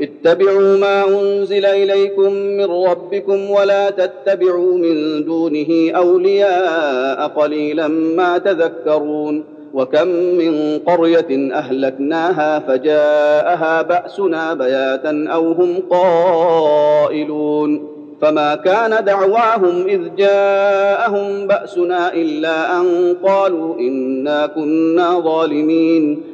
اتبعوا ما أنزل إليكم من ربكم ولا تتبعوا من دونه أولياء قليلا ما تذكرون وكم من قرية أهلكناها فجاءها بأسنا بياتا أو هم قائلون فما كان دعواهم إذ جاءهم بأسنا إلا أن قالوا إنا كنا ظالمين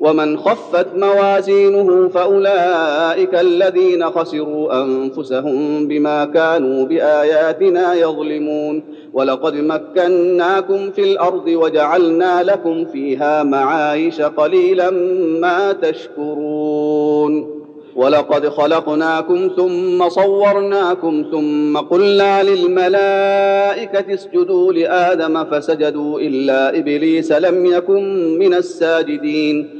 ومن خفت موازينه فأولئك الذين خسروا أنفسهم بما كانوا بآياتنا يظلمون. ولقد مكناكم في الأرض وجعلنا لكم فيها معايش قليلا ما تشكرون. ولقد خلقناكم ثم صورناكم ثم قلنا للملائكة اسجدوا لآدم فسجدوا إلا إبليس لم يكن من الساجدين.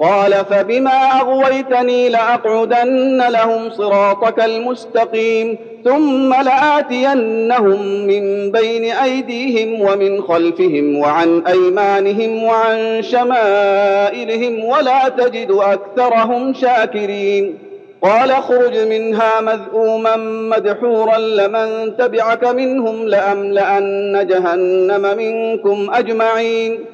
قال فبما أغويتني لأقعدن لهم صراطك المستقيم ثم لآتينهم من بين أيديهم ومن خلفهم وعن أيمانهم وعن شمائلهم ولا تجد أكثرهم شاكرين. قال اخرج منها مذءوما مدحورا لمن تبعك منهم لأملأن جهنم منكم أجمعين.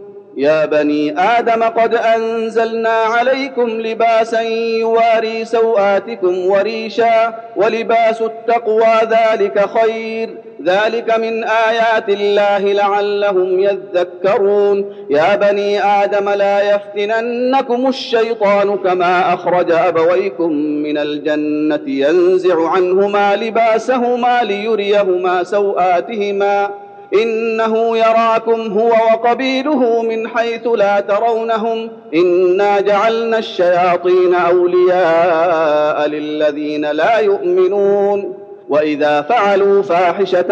يا بني آدم قد أنزلنا عليكم لباسا يواري سوآتكم وريشا ولباس التقوى ذلك خير. ذلك من آيات الله لعلهم يذكرون. يا بني آدم لا يفتننكم الشيطان كما أخرج أبويكم من الجنة ينزع عنهما لباسهما ليريهما سوآتهما. إنه يراكم هو وقبيله من حيث لا ترونهم إنا جعلنا الشياطين أولياء للذين لا يؤمنون وإذا فعلوا فاحشة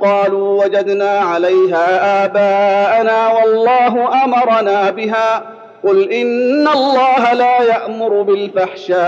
قالوا وجدنا عليها آباءنا والله أمرنا بها قل إن الله لا يأمر بالفحشاء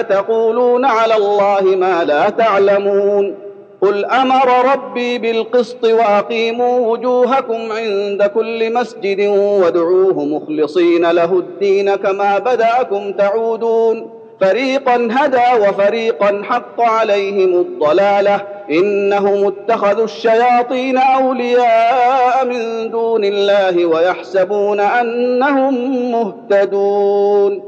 أتقولون على الله ما لا تعلمون قل أمر ربي بالقسط واقيموا وجوهكم عند كل مسجد وادعوه مخلصين له الدين كما بداكم تعودون فريقا هدى وفريقا حق عليهم الضلاله انهم اتخذوا الشياطين اولياء من دون الله ويحسبون انهم مهتدون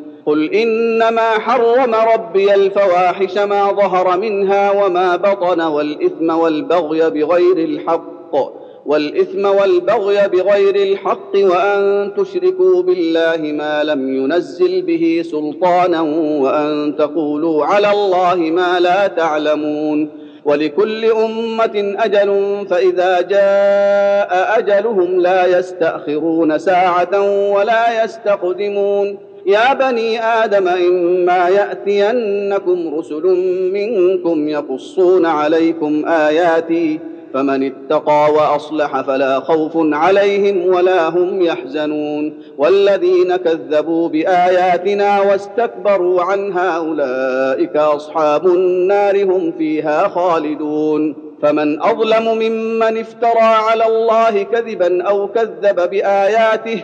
قل انما حرم ربي الفواحش ما ظهر منها وما بطن والاثم والبغي بغير الحق والاثم والبغي بغير الحق وان تشركوا بالله ما لم ينزل به سلطانا وان تقولوا على الله ما لا تعلمون ولكل امه أجل فاذا جاء اجلهم لا يستاخرون ساعه ولا يستقدمون يا بني آدم إما يأتينكم رسل منكم يقصون عليكم آياتي فمن اتقى وأصلح فلا خوف عليهم ولا هم يحزنون والذين كذبوا بآياتنا واستكبروا عنها أولئك أصحاب النار هم فيها خالدون فمن أظلم ممن افترى على الله كذبا أو كذب بآياته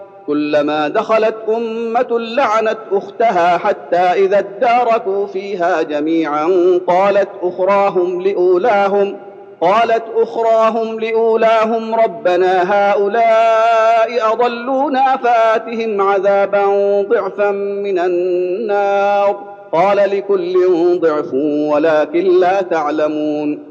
كلما دخلت أمة لعنت أختها حتى إذا اداركوا فيها جميعا قالت أخراهم لأولاهم قالت أخراهم لأولاهم ربنا هؤلاء أضلونا فآتهم عذابا ضعفا من النار قال لكل ضعف ولكن لا تعلمون.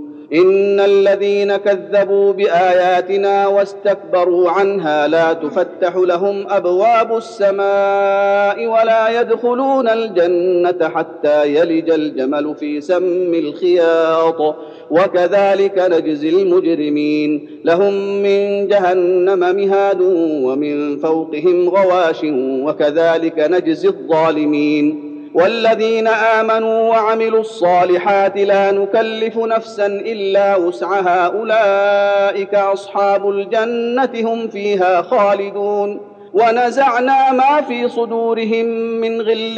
ان الذين كذبوا باياتنا واستكبروا عنها لا تفتح لهم ابواب السماء ولا يدخلون الجنه حتى يلج الجمل في سم الخياط وكذلك نجزي المجرمين لهم من جهنم مهاد ومن فوقهم غواش وكذلك نجزي الظالمين والذين آمنوا وعملوا الصالحات لا نكلف نفسا إلا وسعها. أولئك أصحاب الجنة هم فيها خالدون. ونزعنا ما في صدورهم من غل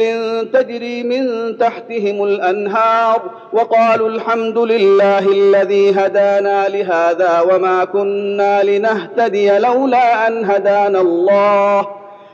تجري من تحتهم الأنهار. وقالوا الحمد لله الذي هدانا لهذا وما كنا لنهتدي لولا أن هدانا الله.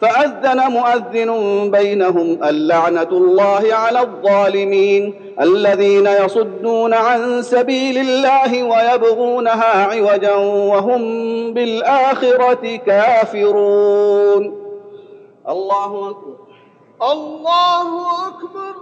فأذن مؤذن بينهم اللعنة الله على الظالمين الذين يصدون عن سبيل الله ويبغونها عوجا وهم بالآخرة كافرون. الله أكبر. الله أكبر.